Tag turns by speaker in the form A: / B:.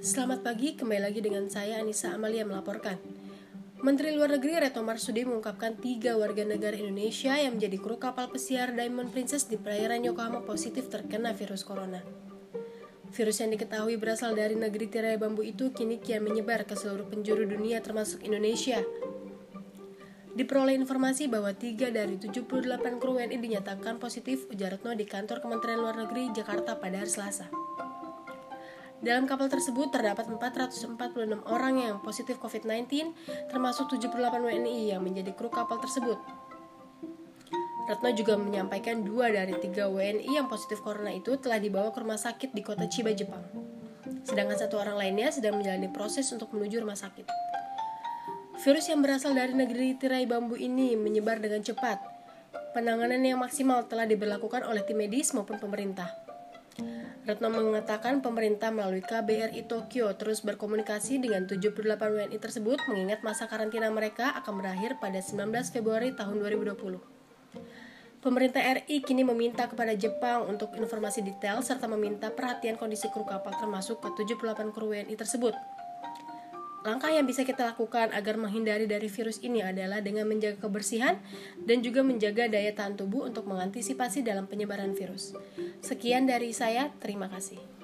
A: Selamat pagi, kembali lagi dengan saya Anissa Amalia melaporkan. Menteri Luar Negeri Retno Marsudi mengungkapkan tiga warga negara Indonesia yang menjadi kru kapal pesiar Diamond Princess di perairan Yokohama positif terkena virus corona. Virus yang diketahui berasal dari negeri tirai bambu itu kini kian menyebar ke seluruh penjuru dunia termasuk Indonesia. Diperoleh informasi bahwa tiga dari 78 kru WNI dinyatakan positif, ujar Retno di kantor Kementerian Luar Negeri Jakarta pada hari Selasa. Dalam kapal tersebut terdapat 446 orang yang positif COVID-19, termasuk 78 WNI yang menjadi kru kapal tersebut. Retno juga menyampaikan dua dari tiga WNI yang positif corona itu telah dibawa ke rumah sakit di kota Chiba, Jepang. Sedangkan satu orang lainnya sedang menjalani proses untuk menuju rumah sakit. Virus yang berasal dari negeri tirai bambu ini menyebar dengan cepat. Penanganan yang maksimal telah diberlakukan oleh tim medis maupun pemerintah. Retno mengatakan pemerintah melalui KBRI Tokyo terus berkomunikasi dengan 78 WNI tersebut mengingat masa karantina mereka akan berakhir pada 19 Februari tahun 2020. Pemerintah RI kini meminta kepada Jepang untuk informasi detail serta meminta perhatian kondisi kru kapal termasuk ke 78 kru WNI tersebut. Langkah yang bisa kita lakukan agar menghindari dari virus ini adalah dengan menjaga kebersihan dan juga menjaga daya tahan tubuh untuk mengantisipasi dalam penyebaran virus. Sekian dari saya, terima kasih.